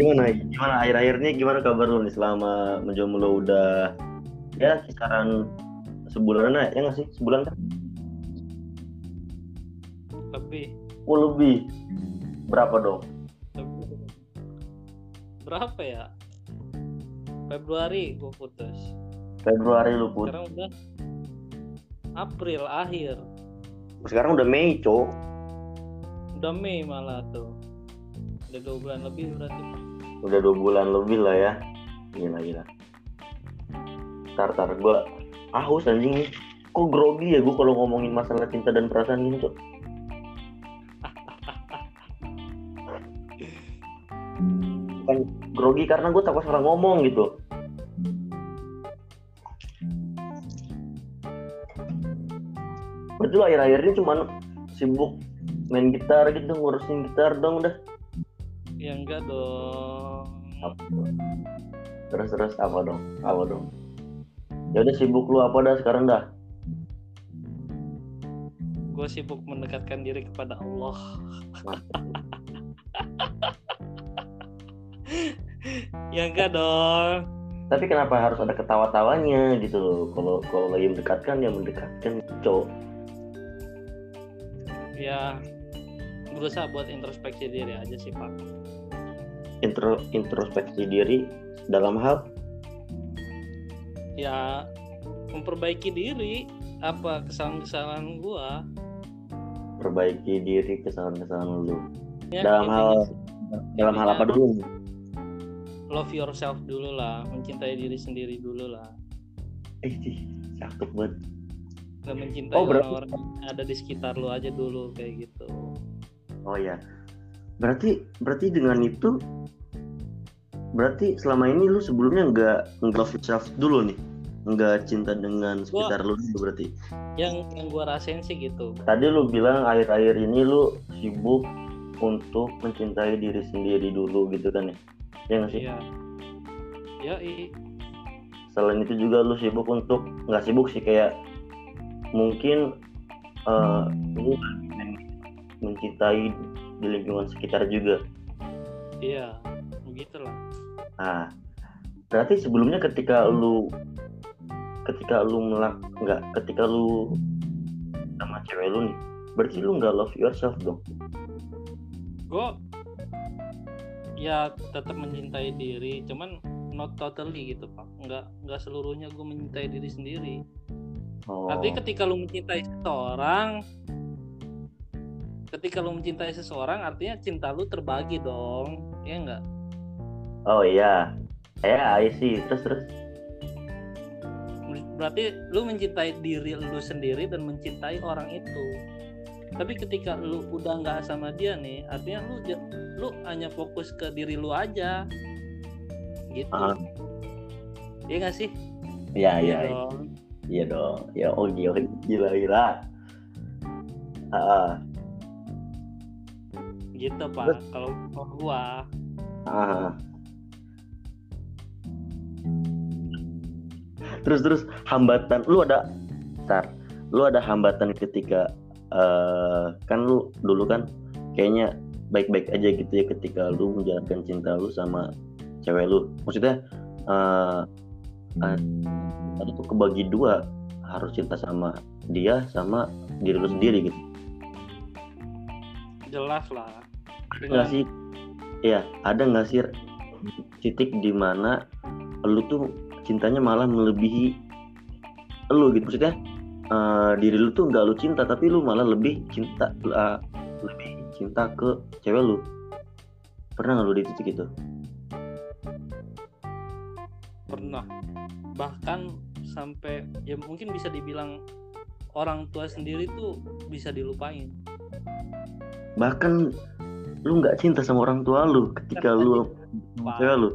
gimana? Gimana? Akhir-akhirnya gimana kabar lu nih selama menjomblo udah ya kisaran sebulan ya nggak sih? Sebulan kan? Lebih. Oh lebih. Berapa dong? Lebih berapa ya? Februari gue putus. Februari lu put sekarang udah April akhir. Sekarang udah Mei cok. Udah Mei malah tuh. Udah dua bulan lebih berarti udah dua bulan lebih lah ya. Gila gila. Tar tar gue haus anjing nih. Kok grogi ya gue kalau ngomongin masalah cinta dan perasaan cok? Bukan grogi karena gue takut salah ngomong gitu. Berarti akhir-akhir ini cuman sibuk main gitar gitu ngurusin gitar dong dah ya enggak dong. Terus terus apa dong? Apa dong? Ya udah sibuk lu apa dah sekarang dah? Gue sibuk mendekatkan diri kepada Allah. Ya enggak dong. Tapi kenapa harus ada ketawa-tawanya gitu loh? Kalau kalau lagi mendekatkan ya mendekatkan cowok. Ya berusaha buat introspeksi diri aja sih pak intro introspeksi diri dalam hal? Ya memperbaiki diri apa kesalahan-kesalahan gua? Perbaiki diri kesalahan-kesalahan lu. Ya, dalam hal dalam hal apa dulu? Love yourself dulu lah mencintai diri sendiri dulu lah. Eh sih cakep banget. Dan mencintai Oh, orang-orang yang ada di sekitar lu aja dulu kayak gitu. Oh ya berarti berarti dengan itu berarti selama ini lu sebelumnya nggak nggak yourself dulu nih? Nggak cinta dengan sekitar lu dulu berarti? Yang yang gua rasain sih gitu. Tadi lu bilang akhir-akhir ini lu sibuk untuk mencintai diri sendiri dulu gitu kan ya? Ya nggak sih? iya. Ya i. Selain itu juga lu sibuk untuk nggak sibuk sih kayak mungkin eh, lu mencintai di lingkungan sekitar juga. iya begitu lah Nah, berarti sebelumnya ketika lu ketika lu melak nggak ketika lu sama cewek lu nih, berarti lu nggak love yourself dong? gue ya tetap mencintai diri cuman not totally gitu pak nggak nggak seluruhnya gue mencintai diri sendiri Oh. artinya ketika lu mencintai seseorang ketika lu mencintai seseorang artinya cinta lu terbagi dong. Ya enggak Oh iya, ya I see. Terus terus. berarti lu mencintai diri lu sendiri dan mencintai orang itu. Tapi ketika lu udah nggak sama dia nih artinya lu lu hanya fokus ke diri lu aja. Gitu. Ah. Iya nggak sih? Iya iya iya. dong. Ya oh gila gila gila. Ah, gitu pak kalau kalau gua ah. Terus terus hambatan lu ada Tar, lu ada hambatan ketika eh kan lu dulu kan kayaknya baik-baik aja gitu ya ketika lu menjalankan cinta lu sama cewek lu. Maksudnya eh eh, itu tuh kebagi dua harus cinta sama dia sama diri lu sendiri gitu. jelas lah Ada nggak sih? Iya, ada nggak sih titik di mana lu tuh cintanya malah melebihi lu gitu? Maksudnya eh, diri lu tuh nggak lu cinta tapi lu malah lebih cinta eh, lebih cinta ke cewek lu. Pernah nggak lu di titik itu? Pernah. Bahkan sampai ya mungkin bisa dibilang orang tua sendiri tuh bisa dilupain. Bahkan lu nggak cinta sama orang tua lu ketika lu cewek lu?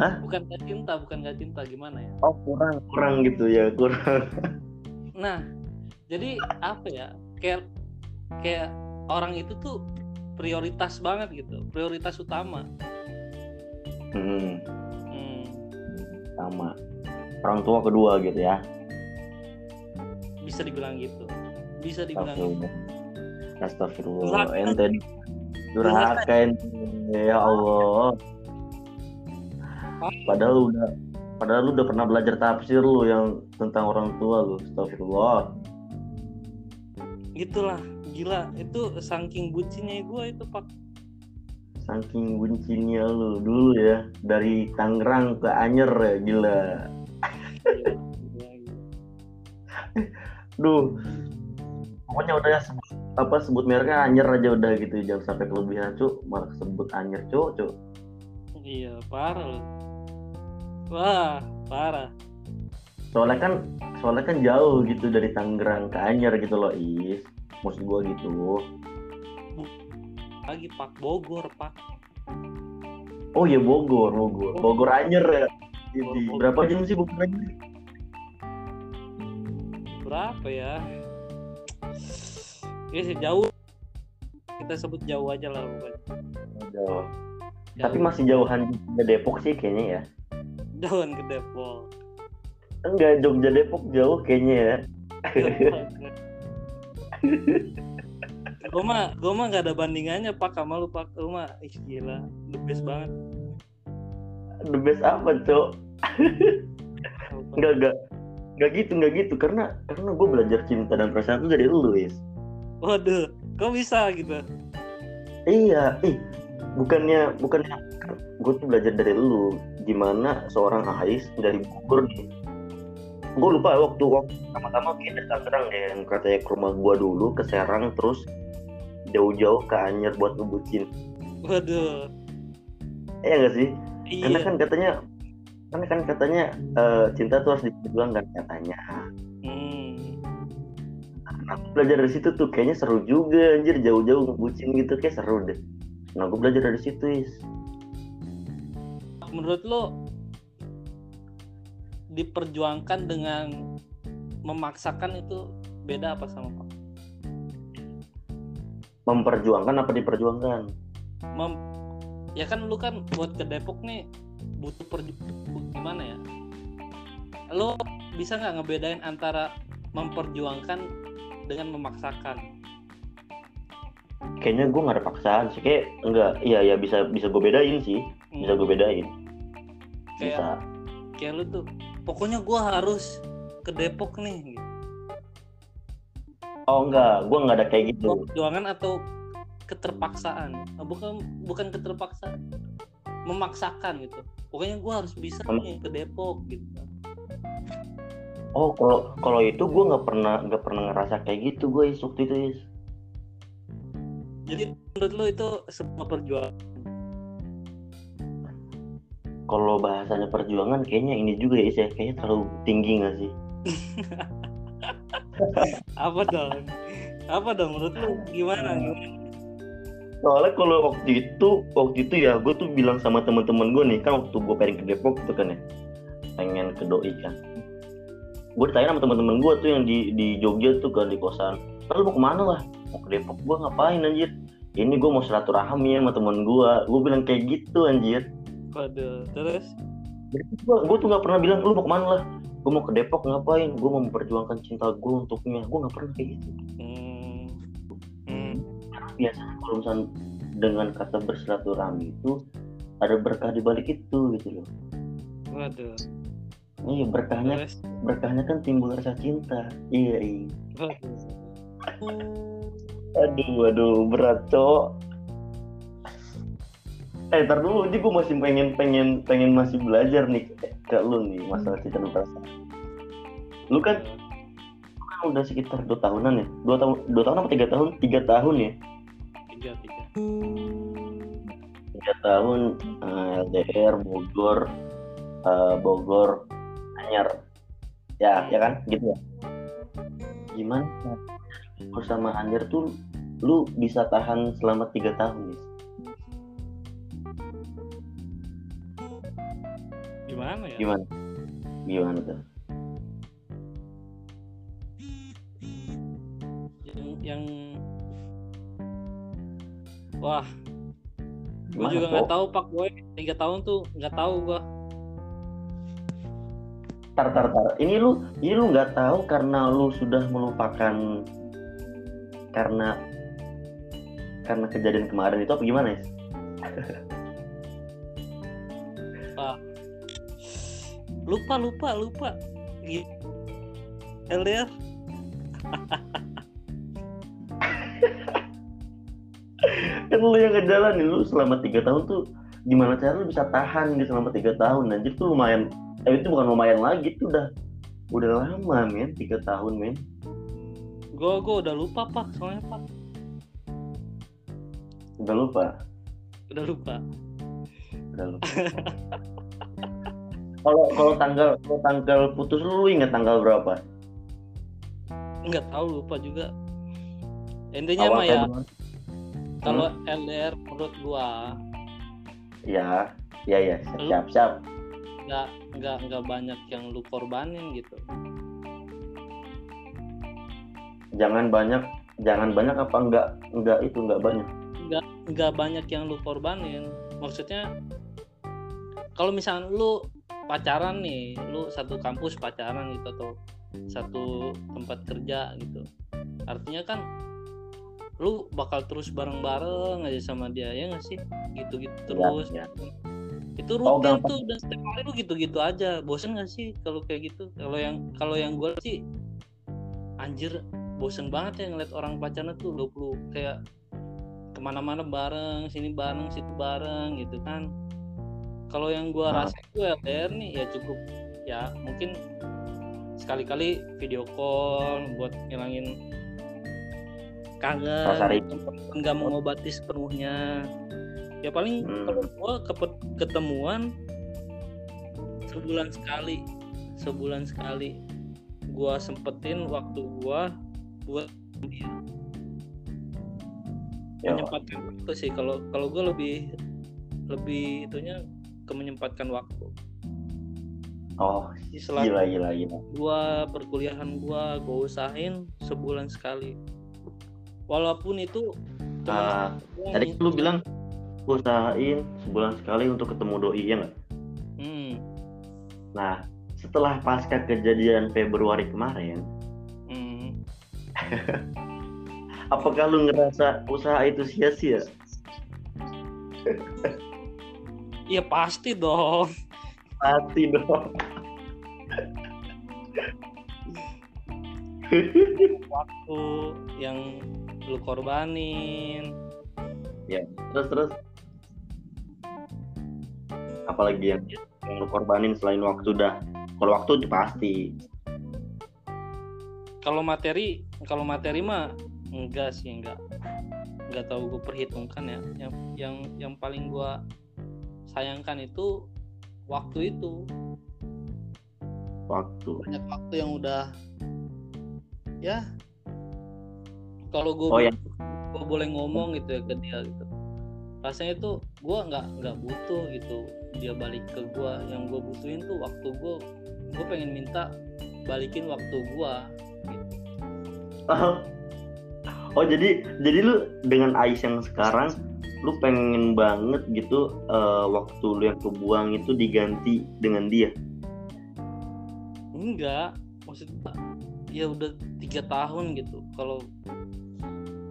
Bukan gak cinta bukan gak cinta gimana ya? Oh kurang. Kurang gitu ya kurang. Nah jadi apa ya? Kayak kayak orang itu tuh prioritas banget gitu prioritas utama. Hmm, Hmm, sama. Orang tua kedua gitu ya? Bisa dibilang gitu. Bisa dibilang gitu. Astagfirullah. Ente durhaka ya Allah. padahal lu udah padahal lu udah pernah belajar tafsir lu yang tentang orang tua lu astagfirullah. Gitulah gila. Itu saking bucinnya gue itu pak. Saking bucinnya lu dulu ya dari Tangerang ke Anyer ya gila. Gila, gila. duh. Pokoknya udah ya apa sebut mereknya Anyer aja udah gitu jangan sampai kelebihan cuk. Malah sebut Anyer cuk cuk. Iya parah loh wah parah. Soalnya kan soalnya kan jauh gitu dari Tangerang ke Anyer gitu loh is. Maksud gua gitu. Lagi pak Bogor pak. Oh ya Bogor Bogor. Bogor Anyer ya? Berapa jam sih Bogor Anyer? Berapa ya ya sih jauh. Kita sebut jauh aja lah pokoknya jauh. Jauh. tapi masih jauhan Jogja Depok sih kayaknya ya. Jauhan ke Depok. Enggak Jogja Depok jauh kayaknya ya. Gue mah gue mah gak ada bandingannya pak. Sama lu pak. Lu mah ih gila. The best banget. The best apa cok? Enggak enggak enggak gitu enggak gitu. Karena karena gue belajar cinta dan perasaan itu dari lu Is. Waduh kok bisa gitu? Iya ih bukannya bukannya gue tuh belajar dari lu gimana seorang Ais dari Bogor nih. Gue lupa waktu waktu pertama-tama kita dari Tangerang deh yang katanya ke rumah gue dulu ke Serang terus jauh-jauh ke Anyer buat ngebucin. Waduh. Iya gak sih? Karena iya. kan katanya karena kan katanya eh, cinta tuh harus diperjuangkan katanya aku belajar dari situ tuh kayaknya seru juga anjir jauh-jauh ngebucin gitu kayak seru deh. Nah gue belajar dari situ is. Menurut lo diperjuangkan dengan memaksakan itu beda apa sama pak? Memperjuangkan apa diperjuangkan? Mem- ya kan lu kan buat ke Depok nih butuh perju gimana ya? Lo bisa nggak ngebedain antara memperjuangkan dengan memaksakan. Kayaknya gue nggak ada paksaan sih. Kayak enggak iya ya bisa bisa gue bedain sih. Bisa gue bedain. Kayak bisa. kayak lu tuh pokoknya gua harus ke Depok nih gitu. oh enggak gue nggak ada kayak gitu. Perjuangan atau keterpaksaan? Ah, bukan bukan keterpaksaan. Memaksakan gitu. Pokoknya gua harus bisa Mem- nih ke Depok gitu oh kalau kalau itu gue nggak pernah nggak pernah ngerasa kayak gitu gue is waktu itu is jadi menurut lu itu sebuah perjuangan? Kalau bahasanya perjuangan kayaknya ini juga ya is ya. Kayaknya terlalu tinggi nggak sih? Apa dong? Apa dong? Menurut lu gimana? Gimana soalnya kalau waktu itu waktu itu ya gue tuh bilang sama teman-teman gue nih kan waktu gue pengen ke Depok tuh kan ya. Pengen ke doi kan gue ditanya sama teman-teman gue tuh yang di di Jogja tuh kan di kosan. Lalu mau ke mana lah? Mau ke Depok. Gue ngapain anjir? Ini gue mau silaturahmi ya sama teman gue gue bilang kayak gitu anjir. Waduh terus? Gue gue tuh nggak pernah bilang lu mau ke mana lah? Gue mau ke Depok ngapain? Gue mau memperjuangkan cinta gue untuknya. Gue nggak pernah kayak gitu. Hmm. Hmm. biasanya kalau misalnya dengan kata bersilaturahmi itu ada berkah di balik itu gitu loh. Waduh iya berkahnya terus? berkahnya kan timbul rasa cinta. Iya iya. Aduh aduh berat cok. Eh ntar dulu ini gue masih pengen pengen pengen masih belajar nih ke lu nih masalah cinta dan perasaan lu kan kan udah sekitar dua tahunan ya? Dua tahun dua tahun apa tiga tahun? Tiga tahun ya? Tiga tiga. Tiga tahun eh, LDR Bogor eh, Bogor Anyar ya ya kan? Gitu ya. Gimana? Bogor sama Anyar tuh lu bisa tahan selama tiga tahun Nis? gimana ya? Gimana? Gimana tuh? Yang yang wah. Gue juga nggak tahu pak. Gue tiga tahun tuh nggak tahu gue tar tar tar. Ini lu ini lu nggak tahu karena lu sudah melupakan karena karena kejadian kemarin itu apa gimana ya lupa lupa lupa. Gitu. LDR kan lu yang ngejalanin lu selama tiga tahun tuh gimana cara lu bisa tahan gitu selama tiga tahun anjir tuh lumayan eh itu bukan lumayan lagi tuh udah udah lama men. Tiga tahun men. Gue gue udah lupa pak. Soalnya pak. Udah lupa? Udah lupa. Udah lupa. Kalau kalau tanggal kalau tanggal putus lu, ingat tanggal berapa? Nggak tahu lupa juga. Intinya Awal mah ya kalau LDR menurut gua ya ya ya siap siap nggak nggak nggak banyak yang lu korbanin gitu. Jangan banyak jangan banyak apa enggak enggak itu enggak banyak. Nggak nggak banyak yang lu korbanin. Maksudnya kalau misalnya lu pacaran nih lu satu kampus pacaran gitu atau satu tempat kerja gitu. Artinya kan lu bakal terus bareng-bareng aja sama dia ya nggak sih? Gitu-gitu terus. ya. Itu Oh, rutin gampang. tuh dan setiap hari lu gitu-gitu aja. Bosen gak sih kalau kayak gitu? Kalau yang kalau yang gue sih anjir bosen banget ya ngeliat orang pacaran tuh 20 kayak ke mana-mana bareng sini bareng situ bareng gitu kan. Kalau yang gua Ah. rasa itu LDR nih ya cukup ya mungkin sekali-kali video call buat ngilangin kangen nggak mengobati sepenuhnya ya paling Hmm. kalau gua kepet- ketemuan sebulan sekali. Sebulan sekali gua sempetin waktu gua buat dia. Ya. menyempatkan waktu sih. Kalau kalau gue lebih lebih itunya ke menyempatkan waktu. Oh selama gila gila gila. gua perkuliahan gua gue usahain sebulan sekali. Walaupun itu cuma tadi lu bilang usahain sebulan sekali untuk ketemu doi ya nggak? Hmm, nah setelah pasca kejadian Februari kemarin hmm. apakah lu ngerasa usaha itu sia-sia? Iya pasti dong. Pasti dong. Waktu yang lu korbanin. Terus terus apalagi yang yang lu korbanin selain waktu dah. Kalau waktu itu pasti. Kalau materi kalau materi mah enggak sih enggak. Enggak tahu gue perhitungkan ya. Yang yang yang paling gue sayangkan itu waktu itu. Waktu. Banyak waktu yang udah ya. Kalau gue Oh, ya. gue boleh ngomong gitu ya ke dia gitu. Rasanya itu gue nggak nggak butuh gitu dia balik ke gue yang gue butuhin tuh waktu gue gue pengen minta balikin waktu gue oh, oh jadi jadi lu dengan Ais yang sekarang lu pengen banget gitu eh, waktu lu yang kebuang itu diganti dengan dia? Enggak maksudnya ya udah tiga tahun gitu. Kalau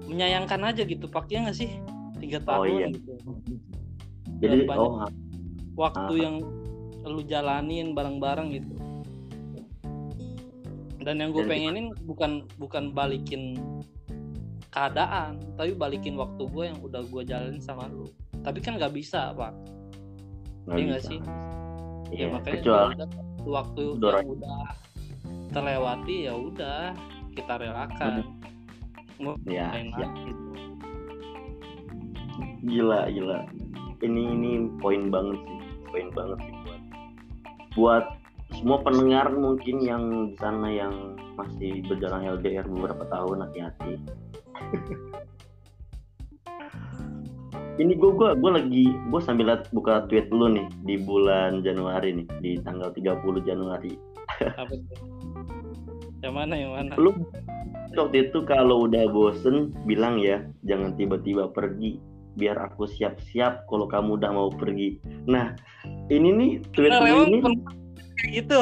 menyayangkan aja gitu pakai nggak sih? Tiga Oh, tahun iya. gitu. Jadi oh waktu Ah. yang lu jalanin bareng-bareng gitu. Dan yang gue pengenin bukan bukan balikin keadaan tapi balikin waktu gue yang udah gue jalanin sama lu. Tapi kan nggak bisa pak. Nggak Iya nggak sih? Iya, ya makanya kecuali udah, waktu Udah yang udah terlewati ya udah kita relakan. Mau ya, ya. gila gila. Ini ini poin banget sih poin banget sih buat buat semua pendengar mungkin yang di sana yang masih berjalan LDR beberapa tahun hati-hati. Ini gue gua gua lagi gue sambil liat buka tweet lu nih di bulan Januari nih di tanggal 30 Januari. Apa yang mana yang mana? Lu waktu itu kalau udah bosen bilang ya jangan tiba-tiba pergi biar aku siap-siap kalau kamu udah mau pergi. Nah ini nih tweet emang ini kayak gitu.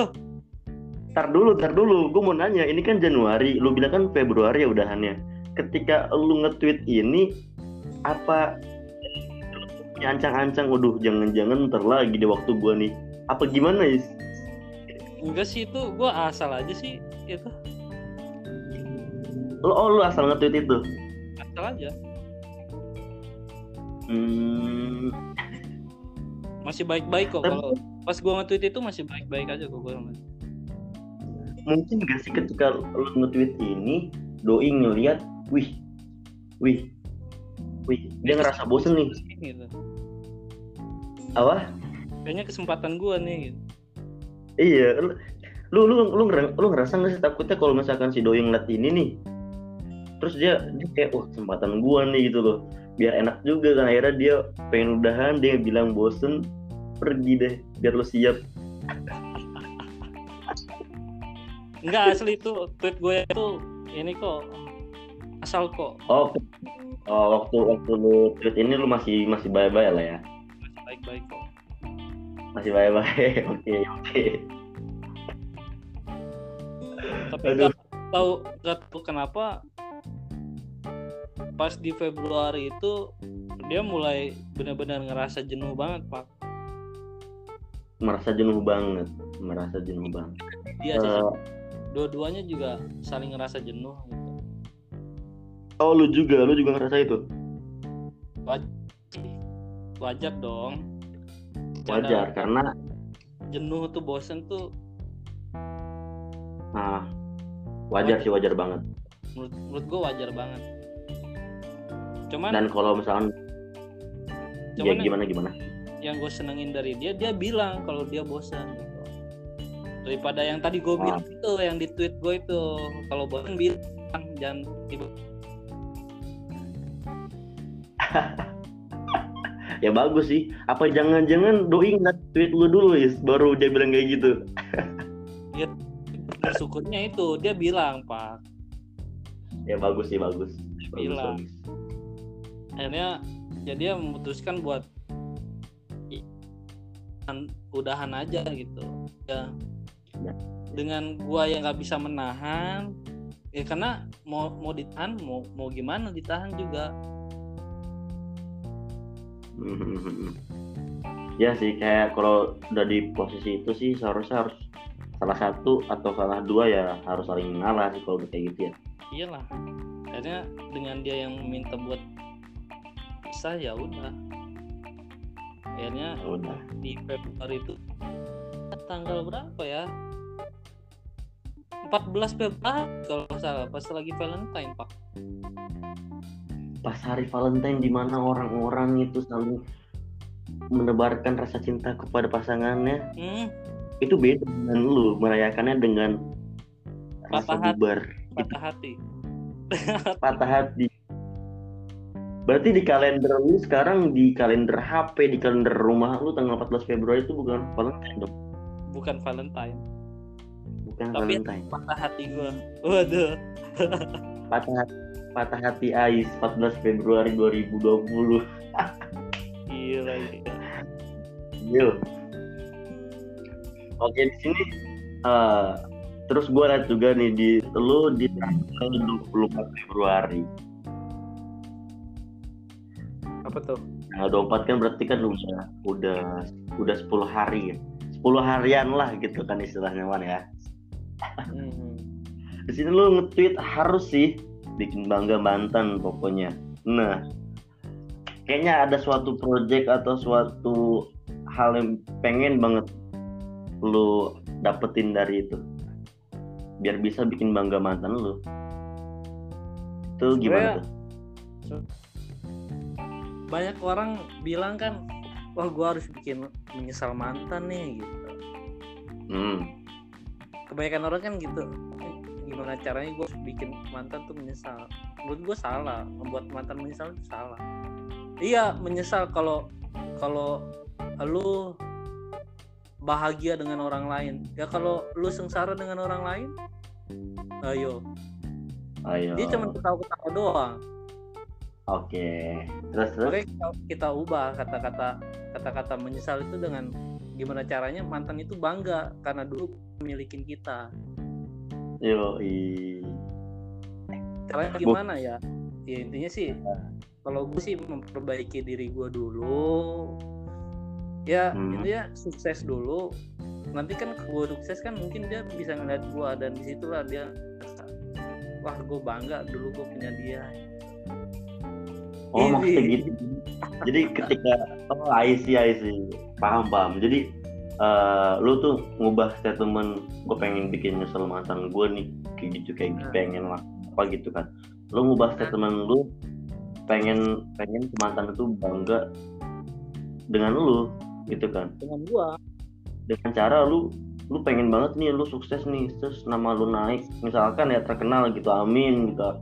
Tar dulu tar dulu. Gue mau nanya ini kan Januari. Lu bilang kan Februari ya udahannya. Ketika lu nge-tweet ini apa ancang-ancang? Waduh jangan-jangan ntar lagi di waktu gua nih. Apa gimana is? Enggak sih itu gue asal aja sih itu. Lo oh lu asal nge-tweet itu. asal aja Hmm, masih baik-baik kok kalau pas gue nge-tweet itu masih baik-baik aja kok gue mungkin gak sih ketika lu nge-tweet ini doi ngeliat, wih, wih, wih, dia ngerasa bosen nih. gitu. Apa? kayaknya kesempatan gue nih gitu. Iya, lu lu lu lu ngerasa nggak sih takutnya kalau misalkan si doi ngeliat ini nih, terus dia dia kayak wah kesempatan gua nih gitu loh, biar enak juga kan akhirnya dia pengen udahan dia bilang bosen pergi deh biar lu siap. enggak asli itu tweet gue itu ini kok asal kok Oh, oh waktu waktu lu tweet ini lu masih masih bye-bye lah ya, masih baik-baik kok masih bye-bye. Oke oke. tapi nggak tahu nggak tahu kenapa pas di Februari itu dia mulai benar-benar ngerasa jenuh banget pak Merasa jenuh banget, merasa jenuh banget. dia sih Eh, dua-duanya juga saling ngerasa jenuh gitu. oh lu juga, lu juga ngerasa itu? wajar wajar dong Wajar karena jenuh tuh bosen tuh nah wajar sih wajar banget. menurut menurut gue wajar banget cuman Dan kalau misalkan ya cuman gimana gimana? yang gue senengin dari dia dia bilang kalau dia bosan gitu. daripada yang tadi gue Ah. bilang itu yang di tweet gue itu kalau bosan bilang jangan tiba Ya bagus sih. Apa jangan-jangan doi ngeliat tweet lu dulu ya, baru dia bilang kayak gitu. bersyukurnya itu dia bilang pak Ya bagus sih bagus. Bagus, bilang bagus. Akhirnya ya dia memutuskan buat udahan aja gitu ya Ya. dengan gua yang nggak bisa menahan ya karena mau mau ditahan mau mau gimana ditahan juga ya sih kayak kalau udah di posisi itu sih seharusnya harus salah satu atau salah dua ya harus saling ngalah sih kalau udah kayak gitu ya. iyalah akhirnya dengan dia yang minta buat bisa ya udah. Akhirnya Ya udah. di Februari itu tanggal berapa ya? 14 Februari kalau nggak salah pas lagi Valentine pak. Pas hari Valentine di mana orang-orang itu saling menebarkan rasa cinta kepada pasangannya. Hmm, itu beda dengan lu merayakannya dengan rasa Patah hati. bubar. Patah hati. Patah hati berarti di kalender lu sekarang di kalender HP di kalender rumah lu tanggal 14 Februari itu bukan Valentine dong bukan Valentine bukan Tapi- Valentine patah hati gua waduh patah hati patah hati Ais 14 Februari 2020 gila gila. Gil. Oke di sini eh, terus gue lihat juga nih di lu di tanggal 24 Februari. Apa tuh Tanggal 24 kan berarti kan udah udah udah 10 hari ya. 10 harian lah gitu kan istilahnya Wan ya. Hmm. Di sini lu nge-tweet harus sih bikin bangga mantan pokoknya. Nah, kayaknya ada suatu project atau suatu hal yang pengen banget lu dapetin dari itu. Biar bisa bikin bangga mantan lu. Itu gimana tuh? Banyak orang bilang kan wah gua harus bikin menyesal mantan nih gitu. Hmm. kebanyakan orang kan gitu. "Eh, gimana caranya gue bikin mantan tuh menyesal? Menurut gue salah. Membuat mantan menyesal itu salah. Iya menyesal kalau kalau lu bahagia dengan orang lain. Ya kalau lu sengsara dengan orang lain ayo. Ayo. dia cuma ketawa-ketawa doang Oke. Terus terus. Makanya kita, kita ubah kata-kata kata-kata menyesal itu dengan gimana caranya mantan itu bangga karena dulu milikin kita. Yo, Caranya gimana ya? Ya intinya sih kalau gue sih memperbaiki diri gue dulu. Ya Hmm. intinya sukses dulu. nanti kan gue sukses kan mungkin dia bisa ngeliat gue dan di situlah dia wah gue bangga dulu gue punya dia oh Ini. maksudnya gitu. jadi ketika oh I see I see. Paham paham. Jadi eh, lu tuh ngubah statement gue pengen bikin nyesel mantan gue nih kayak gitu kayak Hmm. pengen lah apa gitu kan. Lu ngubah statement lu pengen pengen mantan itu bangga dengan lu gitu kan. Dengan gue dengan cara lu lu pengen banget nih lu sukses nih terus nama lu naik. Misalkan ya terkenal gitu amin gitu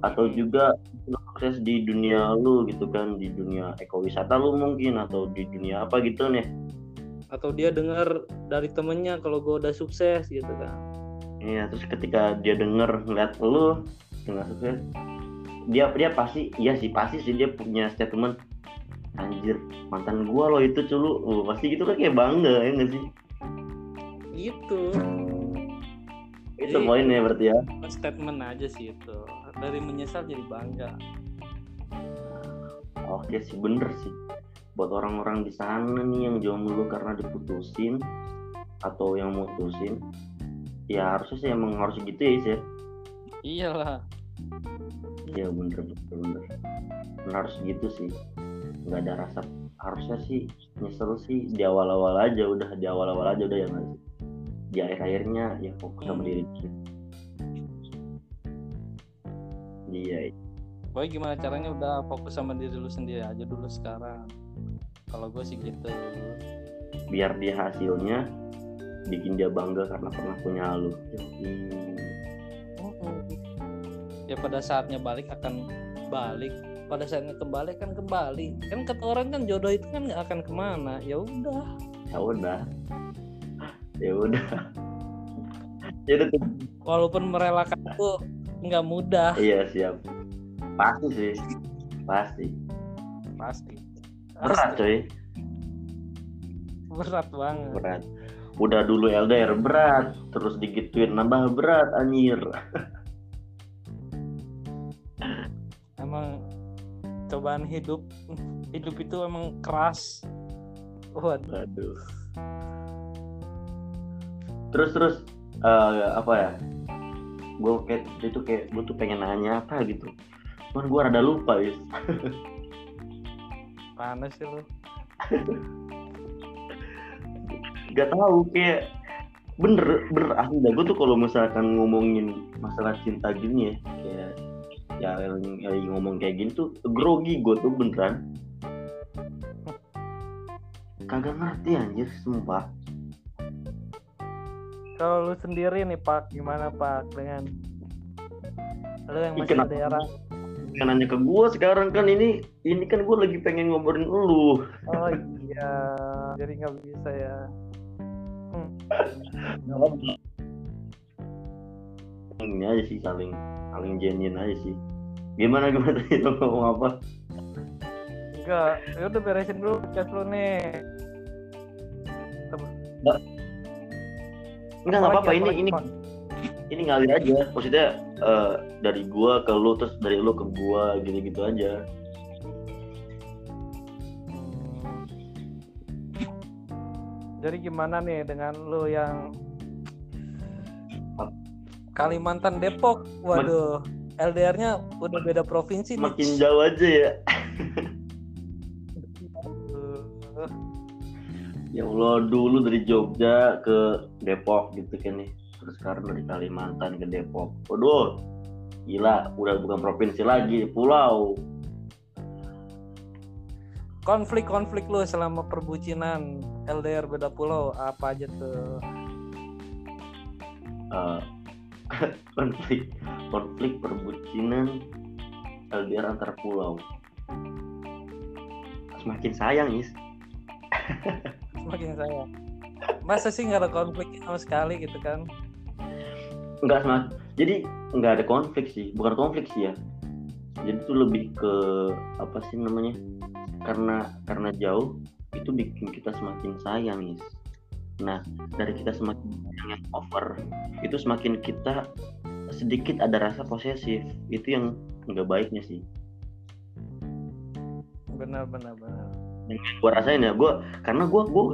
atau juga lu sukses di dunia lu gitu kan di dunia ekowisata lu mungkin atau di dunia apa gitu nih. Atau dia dengar dari temennya kalau gue udah sukses gitu kan. Iya terus ketika dia denger ngeliat lu dengan sukses? Dia dia pasti iya sih pasti sih dia punya statement anjir mantan gua loh itu culu. Oh, pasti gitu kan kayak bangga ya nggak sih? Gitu itu Jadi- poinnya berarti ya. statement aja sih itu. Dari menyesal jadi bangga. Oke sih bener sih. Buat orang-orang di sana nih yang jomblo karena diputusin atau yang mutusin ya harusnya sih emang harus gitu ya Is, ya. Iyalah. Ya bener bener bener. Bener harus gitu sih. Nggak ada rasa harusnya sih nyesel sih di awal-awal aja udah di awal-awal aja udah ya nggak sih di akhir-akhirnya ya fokus sama Hmm. diri sendiri. Iya Boy gimana caranya udah fokus sama diri lu sendiri aja dulu sekarang. Kalau gue sih gitu. Biar dia hasilnya bikin dia bangga karena pernah punya lu. Ya pada saatnya balik akan balik. Pada saatnya kembali kan kembali. Kan kata orang kan jodoh itu kan nggak akan ke mana. Ya udah. Ya udah ya udah. Ya udah tuh. walaupun merelakan itu nggak mudah. Iya siap. Pasti sih. Pasti. Pasti. Berat coy. Berat banget. Berat. Udah dulu LDR berat. Terus digituin nambah berat anjir. Emang cobaan hidup hidup itu emang keras. Waduh. Aduh terus terus eh, apa ya gue kayak itu kayak gue tuh pengen nanya apa gitu. Cuman gue rada lupa ya panas sih lu? Gak tahu kayak bener bener. Asli dah gue tuh kalau misalkan ngomongin masalah cinta gini ya kayak ya yang yang ngomong kayak gini tuh grogi gue tuh beneran. Kagak ngerti anjir sumpah kalau lu sendiri nih pak gimana pak dengan lu yang Ih, masih kenapa? daerah? kan nanya ke gue sekarang kan ini ini kan gue lagi pengen ngobrolin lu. Oh iya. Jadi nggak bisa ya. Ini aja sih saling saling genuine aja sih. Gimana gimana? Lo ngomong apa? Enggak ya udah beresin dulu chat lu nih enggak nggak apa-apa ini ini ini ngalir aja maksudnya eh, dari gua ke lu terus dari lu ke gua gitu-gitu aja Hmm. Jadi gimana nih dengan lu yang Kalimantan Depok? Waduh, LDR-nya udah beda provinsi nih. makin jauh aja ya ya Allah dulu dari Jogja ke Depok gitu kan nih. Terus sekarang dari Kalimantan ke Depok. Waduh gila udah bukan provinsi lagi pulau. Konflik-konflik lu selama perbucinan LDR beda pulau apa aja tuh? Eh, konflik konflik perbucinan LDR antar pulau. Semakin sayang is Semakin saya. Masa sih nggak ada konflik sama sekali gitu kan? nggak sama jadi nggak ada konflik sih. Bukan konflik sih ya. Jadi itu lebih ke apa sih namanya? Karena karena jauh itu bikin kita semakin sayang is. Nah dari kita semakin sayang yang over itu semakin kita sedikit ada rasa posesif. Itu yang nggak baiknya sih. Benar benar benar. Yang gue rasain ya gue karena gue gue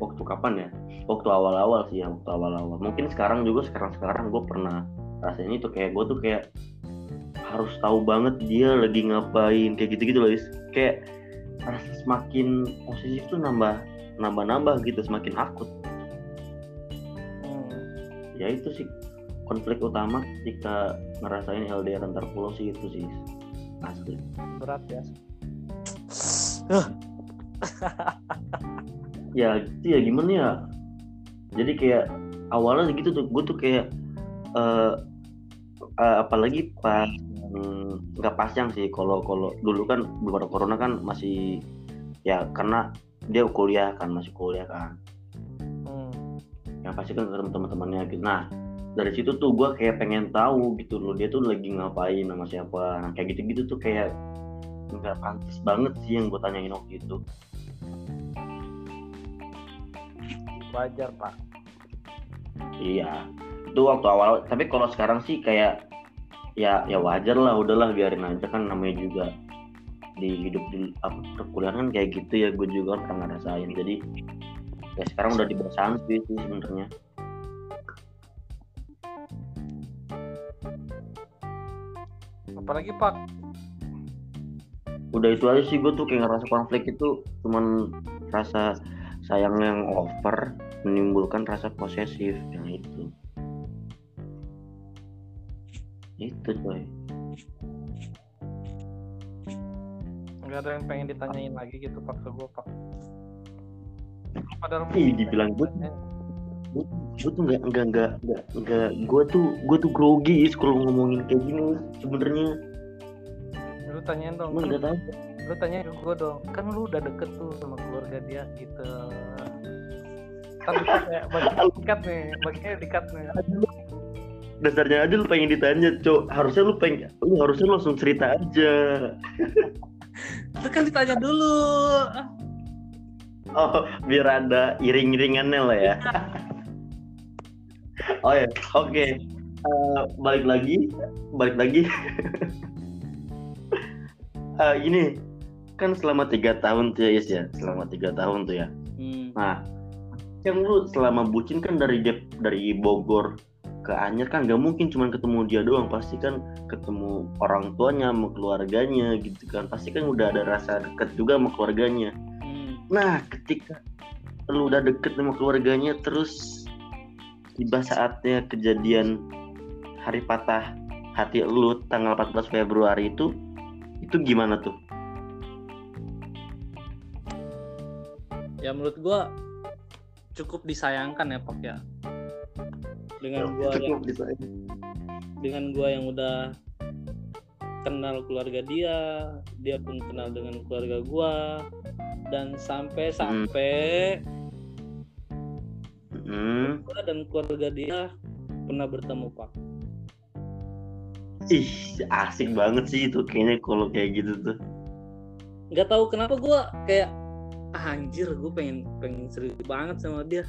waktu, kapan ya? Waktu awal-awal sih ya waktu awal-awal. Mungkin sekarang juga sekarang sekarang gue pernah rasain itu kayak gue tuh kayak harus tahu banget dia lagi ngapain kayak gitu-gitu loh Is. kayak rasa semakin posisi tuh nambah nambah nambah gitu semakin akut. Hmm. ya itu sih konflik utama ketika ngerasain LDR antar pulau sih itu sih asli. Berat ya ya gitu ya gimana ya? Jadi kayak awalnya gitu tuh gue tuh kayak eh eh, apalagi pas hmm, nggak pasang sih. Kalau kalau dulu kan belum ada corona kan masih ya karena dia kuliah kan masih kuliah kan. Hmm. yang pasti kan ketemu teman-temannya gitu. Nah dari situ tuh gue kayak pengen tahu gitu loh dia tuh lagi ngapain sama siapa. Nah kayak gitu-gitu tuh kayak nggak pantas banget sih yang gue tanyain waktu itu wajar pak Iya, itu waktu awal. Tapi kalau sekarang sih kayak ya ya wajar lah, udahlah biarin aja kan namanya juga di hidup di apa perkuliahan kan kayak gitu ya. Gue juga kan pernah ngerasain. Jadi ya sekarang udah di bawah sanksi sih sebenarnya. apalagi pak Udah itu aja sih gue tuh kayak ngerasa konflik itu cuman rasa sayang yang over menimbulkan rasa posesif yang itu. Itu coy. nggak ada yang pengen ditanyain lagi gitu pak ke gue pak padahal Ih, dibilang gue gue tuh nggak nggak nggak nggak gue tuh gue tuh grogi is kalau ngomongin kayak gini sebenarnya lu tanyain dong gue nggak tahu. lu tanya ke gue dong. Kan lu udah deket tuh sama keluarga dia gitu. Kan bisa kayak bagian dikat nih bagian dikat nih. Dasarnya aja lu pengen ditanya cok harusnya lu pengen lu harusnya lu langsung cerita aja. Itu kan ditanya dulu. Oh biar ada iring-iringannya lah ya. Oh ya oke. Eh, balik lagi. Balik lagi Eh, gini kan selama tiga tahun tuh ya Is ya selama tiga tahun tuh ya hmm. Nah, yang lu selama bucin kan dari Dep- dari Bogor ke Anyer kan gak mungkin cuma ketemu dia doang, pasti kan ketemu orang tuanya sama keluarganya gitu kan. Pasti kan udah ada rasa deket juga sama keluarganya. Hmm. Nah, ketika lu udah deket sama keluarganya terus tiba saatnya kejadian hari patah hati lu tanggal 14 Februari itu itu gimana tuh? ya menurut gue cukup disayangkan ya pak ya dengan gue yang aja. dengan gue yang udah kenal keluarga dia dia pun kenal dengan keluarga gue dan sampai sampai Hmm. gua dan keluarga dia pernah bertemu pak Ih, asik banget sih itu kayaknya kalau kayak gitu tuh. nggak tahu kenapa gue kayak ah, anjir gue pengen pengen serius banget sama dia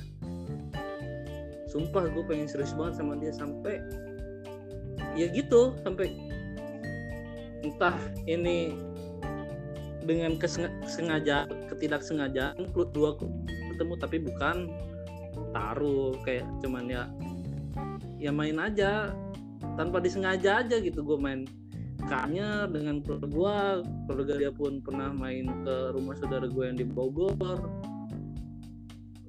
sumpah gue pengen serius banget sama dia sampai ya gitu sampai entah ini dengan kesengajaan ketidaksengajaan dua ketemu tapi bukan taruh kayak cuman ya ya main aja tanpa disengaja aja gitu gue main kayaknya dengan keluarga gue keluarga dia pun pernah main ke rumah saudara gue yang di Bogor.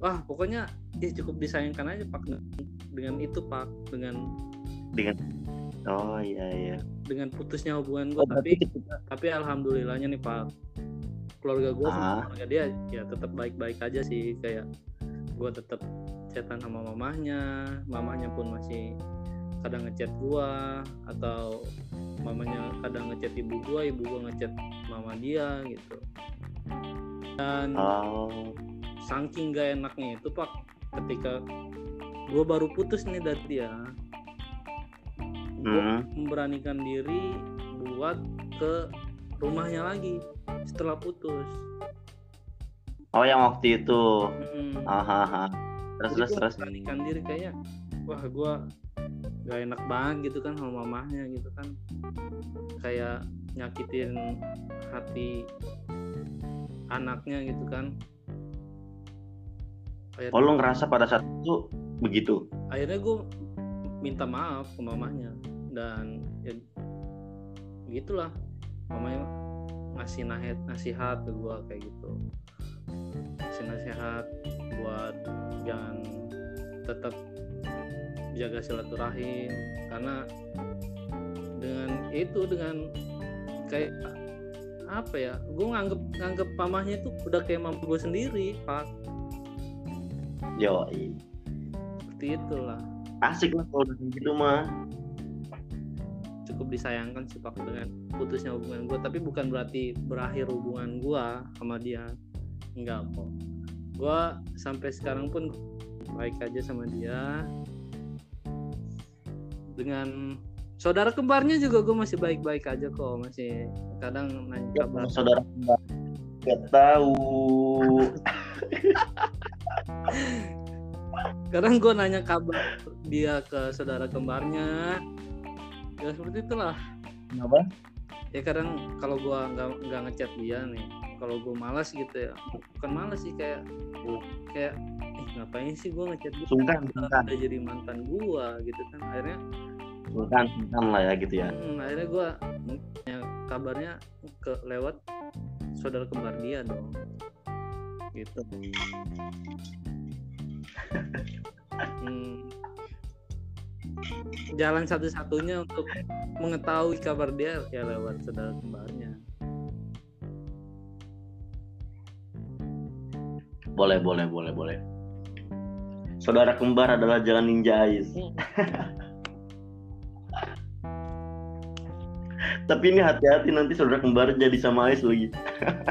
Wah pokoknya ya cukup disayangkan aja pak. Dengan itu pak. Dengan dengan oh iya iya. dengan putusnya hubungan gue oh, tapi ketika tapi alhamdulillahnya nih pak keluarga gue sama Ah. keluarga dia ya tetap baik-baik aja sih. Kayak gue tetap chatan sama mamahnya mamahnya pun masih kadang ngechat gua atau mamanya kadang ngechat ibu gua ibu gua ngechat mama dia gitu. Dan oh. saking gak enaknya itu pak ketika gua baru putus nih dari dia gua hmm. memberanikan diri buat ke rumahnya lagi setelah putus. Oh yang waktu itu? Ah terus terus terus. memberanikan diri kayaknya wah gua gak enak banget gitu kan sama mamahnya gitu kan. Kayak nyakitin hati anaknya gitu kan. Oh lu ngerasa pada saat itu begitu? Akhirnya gue minta maaf ke mamanya dan ya gitulah. Mamanya ngasih nasihat nasihat ke gue kayak gitu. Ngasih nasihat buat jangan tetap jaga silaturahim. Karena dengan itu dengan kayak apa ya gue nganggep nganggep mamahnya itu udah kayak mampu gue sendiri pak. Yo seperti itulah. Asik lah kalau gitu mah. Cukup disayangkan sih pak dengan putusnya hubungan gue tapi bukan berarti berakhir hubungan gue sama dia. Enggak kok gue sampai sekarang pun baik aja sama dia dengan saudara kembarnya juga gue masih baik-baik aja kok masih kadang nanya ya, kabar. saudara kembar. Gak tahu. Kadang gue nanya kabar dia ke saudara kembarnya. Ya seperti itulah. Kenapa? Ya kadang kalau gue nggak nggak ngechat dia nih kalau gue malas gitu ya. Bukan malas sih kayak kayak eh ngapain sih gue ngechat sungkan udah sungkan. udah jadi mantan gue gitu kan. Akhirnya sungkan sungkan lah ya gitu ya. Hmm, akhirnya gue ya, kabarnya ke lewat saudara kembar dia dong. Gitu. Hmm. jalan satu-satunya untuk mengetahui kabar dia ya lewat saudara kembarnya boleh boleh boleh boleh. Saudara kembar adalah jalan ninja Ais. Tapi ini hati-hati nanti saudara kembar jadi sama Ais lagi.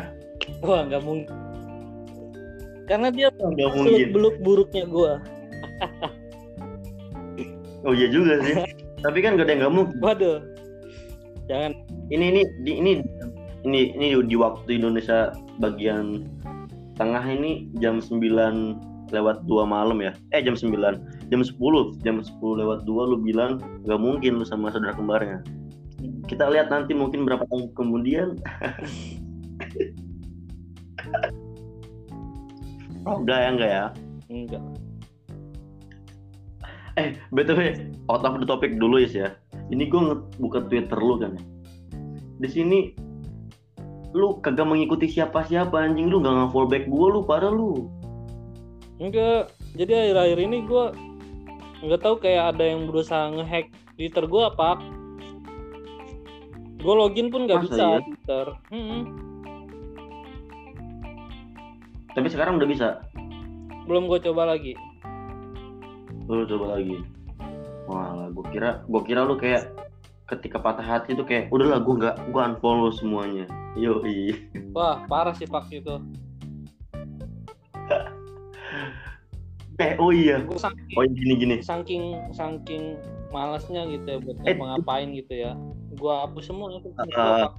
Wah nggak mungkin. Karena dia nggak mungkin. beluk buruknya gue oh iya juga sih. Tapi kan gak ada yang nggak mungkin. Waduh. Jangan. Ini ini di, ini ini ini di waktu Indonesia bagian tengah ini jam 9 lewat 2 malam ya. Eh jam 9 jam 10 jam 10 lewat 2 lu bilang gak mungkin lu sama saudara kembarnya. Kita lihat nanti mungkin berapa tahun kemudian. Oh. Enggak ya enggak ya? Enggak. Eh btw out of the topic dulu ya. Ini gue buka twitter lu kan ya. Di sini lu kagak mengikuti siapa-siapa anjing. Lu nggak nge-follow back gue lu parah lu. Enggak. Jadi akhir-akhir ini gue nggak tahu kayak ada yang berusaha ngehack Twitter gue apa. Gue login pun nggak bisa iya? Twitter. Mm-mm. tapi sekarang udah bisa? Belum gue coba lagi. Lu coba lagi. Wah gue kira gue kira lu kayak ketika patah hati tuh kayak udahlah gue nggak gue unfollow semuanya. Yo wah parah sih pak itu. Eh oh iya. Gue saking oh gini gini. saking saking malasnya gitu ya buat Eh, ngapain gitu ya. Gue hapus semua itu. Uh,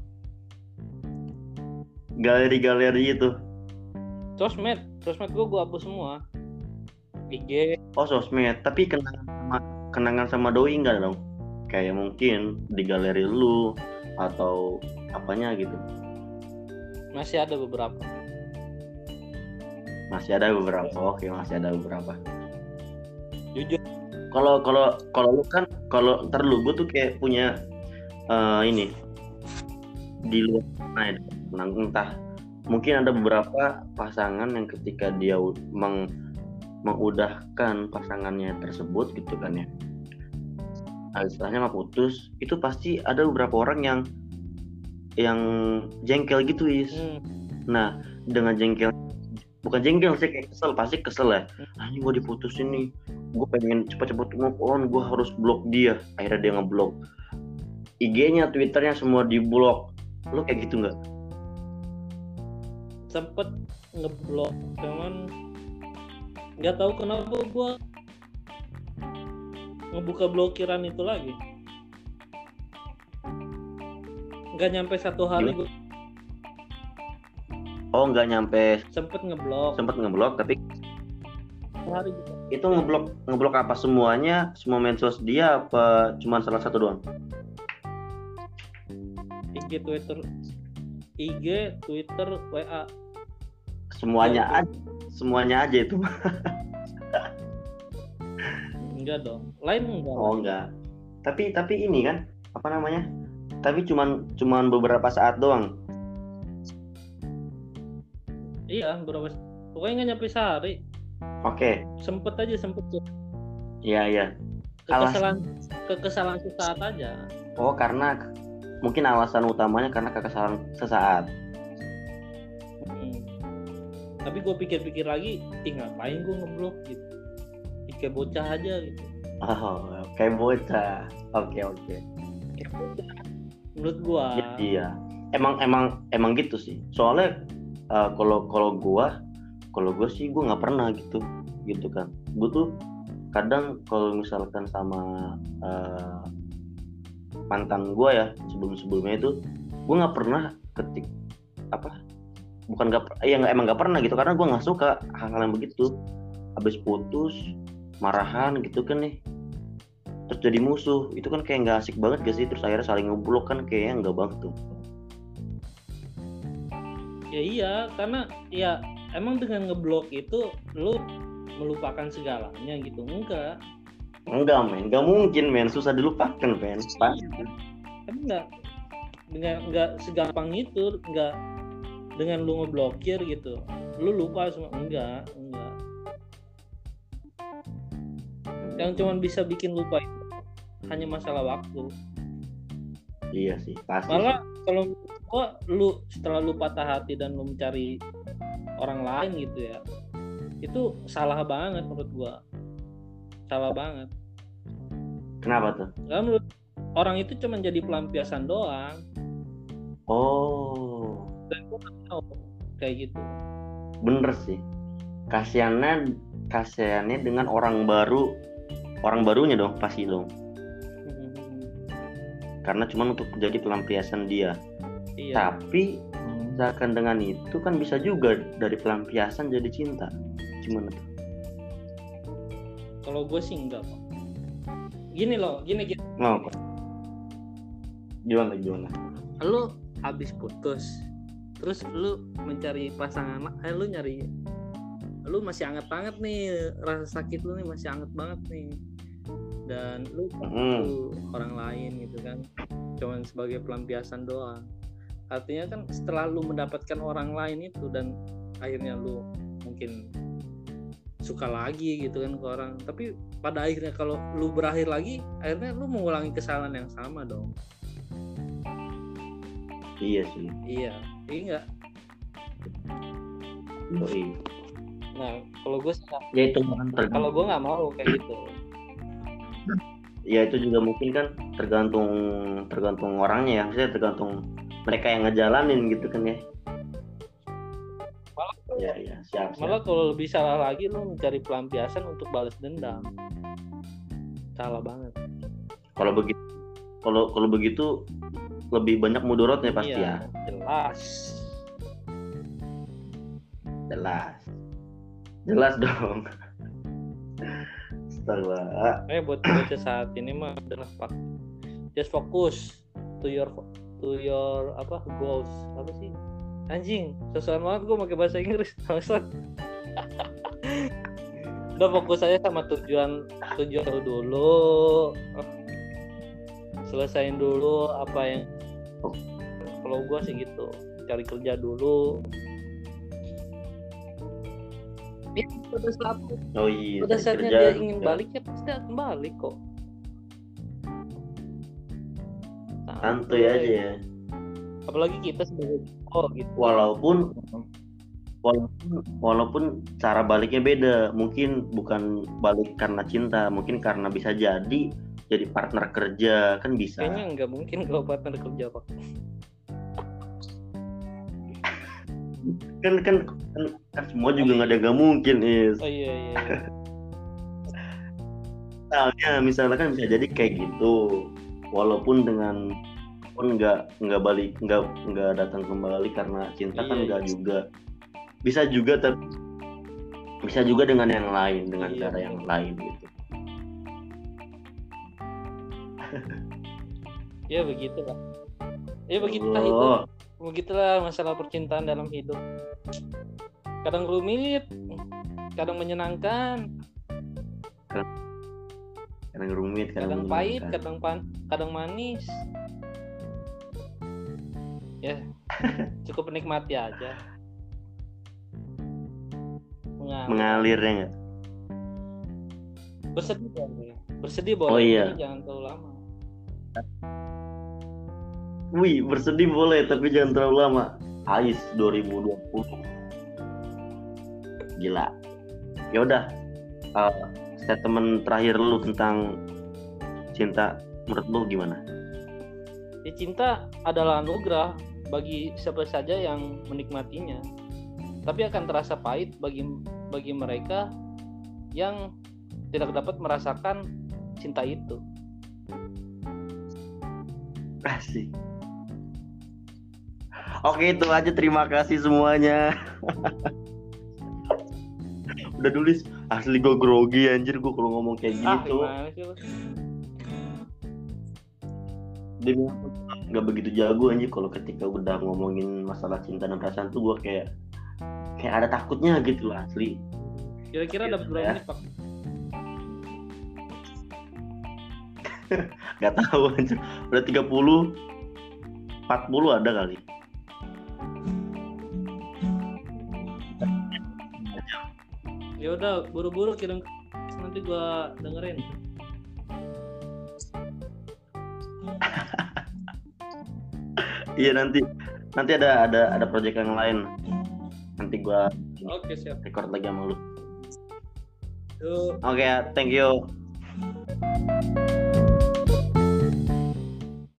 galeri-galeri itu. Sosmed sosmed gue gue hapus semua. IG oh sosmed. Tapi kenangan sama kenangan sama doi enggak dong kayak mungkin di galeri lu atau apanya gitu. Masih ada beberapa. Masih ada beberapa oke masih ada beberapa. Jujur. Kalau kalau kalau lu kan kalau ntar lu gue tuh kayak punya eh, ini. Di luar sana ya, nah, entah. Mungkin ada beberapa pasangan yang ketika dia meng, mengudahkan pasangannya tersebut gitu kan ya nah, istilahnya mah putus itu pasti ada beberapa orang yang yang jengkel gitu is hmm. Nah, dengan jengkel bukan jengkel sih kayak kesel, pasti kesel ya. Anjing gue diputusin nih. Gue pengen cepet-cepet move on, gue harus blok dia. Akhirnya dia ngeblok. IG-nya, Twitternya semua diblok. Lo kayak gitu nggak? sempet ngeblok cuman nggak tahu kenapa gue ngebuka blokiran itu lagi. Nggak nyampe satu hari gue Oh, nggak nyampe. Sempet ngeblok. Sempet ngeblok, tapi hari gitu. itu ngeblok ngeblok apa semuanya? Semua medsos dia apa cuma salah satu doang? IG Twitter. IG Twitter WA semuanya aja semuanya aja itu enggak dong. Lain enggak oh enggak. Tapi tapi ini kan apa namanya? Tapi cuman cuman beberapa saat doang. Iya berapa pokoknya nggak nyampe sehari. Oke. Sempet aja sempet tuh. Iya iya. Alas- kekesalan kekesalan sesaat aja. Oh karena mungkin alasan utamanya karena kekesalan sesaat. Hmm. tapi gue pikir-pikir lagi ih ngapain gue ngeblok gitu kayak bocah aja gitu. Oh kayak bocah. Oke oke. Kayak bocah. menurut gue Ya, iya. Emang emang emang gitu sih. Soalnya eh, kalau kalau gua kalau gua sih gua nggak pernah gitu gitu kan. Gua tuh kadang kalau misalkan sama eh, mantan gua ya sebelum sebelumnya itu gua nggak pernah ketik apa bukan nggak ya emang nggak pernah gitu karena gua nggak suka hal-hal yang begitu. Habis putus marahan gitu kan nih. Terus jadi musuh. Itu kan kayak nggak asik banget gak sih? Terus akhirnya saling ngeblok kan kayaknya nggak banget tuh. Ya iya karena ya emang dengan ngeblok itu lu melupakan segalanya gitu. Enggak. Enggak men. Nggak mungkin men. Susah dilupakan men. Pasti kan enggak. Dengan enggak segampang itu enggak dengan lu ngeblokir gitu lu lupa semua. Enggak enggak yang cuman bisa bikin lupa itu hanya masalah waktu. Iya sih pasti malah kalau gua lu setelah lu patah hati dan lu mencari orang lain gitu ya itu salah banget menurut gua. Salah banget. Kenapa tuh? Karena menurut orang itu cuma jadi pelampiasan doang. Oh. Dan gua tahu kayak gitu. Bener sih. Kasihannya kasihannya dengan orang baru orang barunya dong pasti dong karena cuma untuk jadi pelampiasan dia. Iya. Tapi misalkan dengan itu kan bisa juga dari pelampiasan jadi cinta. Gimana tuh? Kalau gue sih enggak Pak. gini loh gini gini. Mau apa gimana gimana? Lu habis putus terus lu mencari pasangan eh lu nyari lu masih anget banget nih rasa sakit lu nih masih anget banget nih dan lu itu orang lain gitu kan. Cuman sebagai pelampiasan doang. Artinya kan setelah lu mendapatkan orang lain itu dan akhirnya lu mungkin suka lagi gitu kan ke orang. Tapi pada akhirnya kalau lu berakhir lagi akhirnya lu mengulangi kesalahan yang sama dong. Iya sih. Iya. Iya enggak Yoi. nah kalau gue ya itu kan kalau gue nggak mau kayak gitu ya itu juga mungkin kan tergantung tergantung orangnya ya. Maksudnya tergantung mereka yang ngejalanin gitu kan ya. Malah ya ya siap, siap. malah kalau lebih salah lagi lu mencari pelampiasan untuk balas dendam. Salah banget. Kalau begitu kalau kalau begitu lebih banyak mudorotnya pasti iya ya. jelas. Jelas. Jelas dong Astaga. eh buat bocah saat ini mah udah pak. Just focus to your to your apa goals. Apa sih? Anjing sesuai banget gue pakai bahasa Inggris bangsat. Udah fokus aja sama tujuan tujuan lu dulu. Selesain dulu apa yang kalau gue sih gitu cari kerja dulu ya, pada saat oh iya pada saatnya kerja dia ingin juga. balik ya pasti akan balik kok. Santuy aja ya. Apalagi kita sebagai oh gitu. Walaupun walaupun walaupun cara baliknya beda. Mungkin bukan balik karena cinta mungkin karena bisa jadi jadi partner kerja. Kan bisa. Kayaknya nggak mungkin kalau partner kerja pak kan kan kan, kan semua juga nggak ada nggak mungkin is. Oh iya iya. Misalnya misalnya kan bisa jadi kayak gitu. Walaupun dengan pun nggak nggak balik nggak nggak datang kembali karena cinta kan Iya, nggak iya. juga. Bisa juga tapi bisa juga dengan yang lain dengan Iya, cara yang lain gitu. Ya begitu lah ya begitulah itu. Oh, begitulah masalah percintaan dalam hidup. Kadang rumit kadang menyenangkan. Kadang rumit kadang pahit kadang pan kadang manis. Ya cukup menikmati aja. Mengalir, mengalir ya nggak? Bersedih boleh bersedih boleh oh, iya. jangan terlalu lama wih bersedih boleh tapi jangan terlalu lama Ais 2020 gila ya udah uh, statement terakhir lu tentang cinta menurut lu gimana? Ya cinta adalah anugerah bagi siapa saja yang menikmatinya. Tapi akan terasa pahit bagi bagi mereka yang tidak dapat merasakan cinta itu. Asik. Oke itu aja. Terima kasih semuanya. Udah tulis asli gue grogi anjir gue kalau ngomong kayak gitu. ah, dia nggak begitu jago anjir. Kalau ketika udah ngomongin masalah cinta dan perasaan tuh gue kayak kayak ada takutnya gitu lah asli. Kira-kira dapat berapa menit pak? Gak tahu anjir. Udah 30 40 ada kali ya udah buru-buru kirim nanti gua dengerin. Iya nanti nanti ada ada ada project yang lain. Nanti gua oke siap. record lagi sama lu. Oke okay, thank you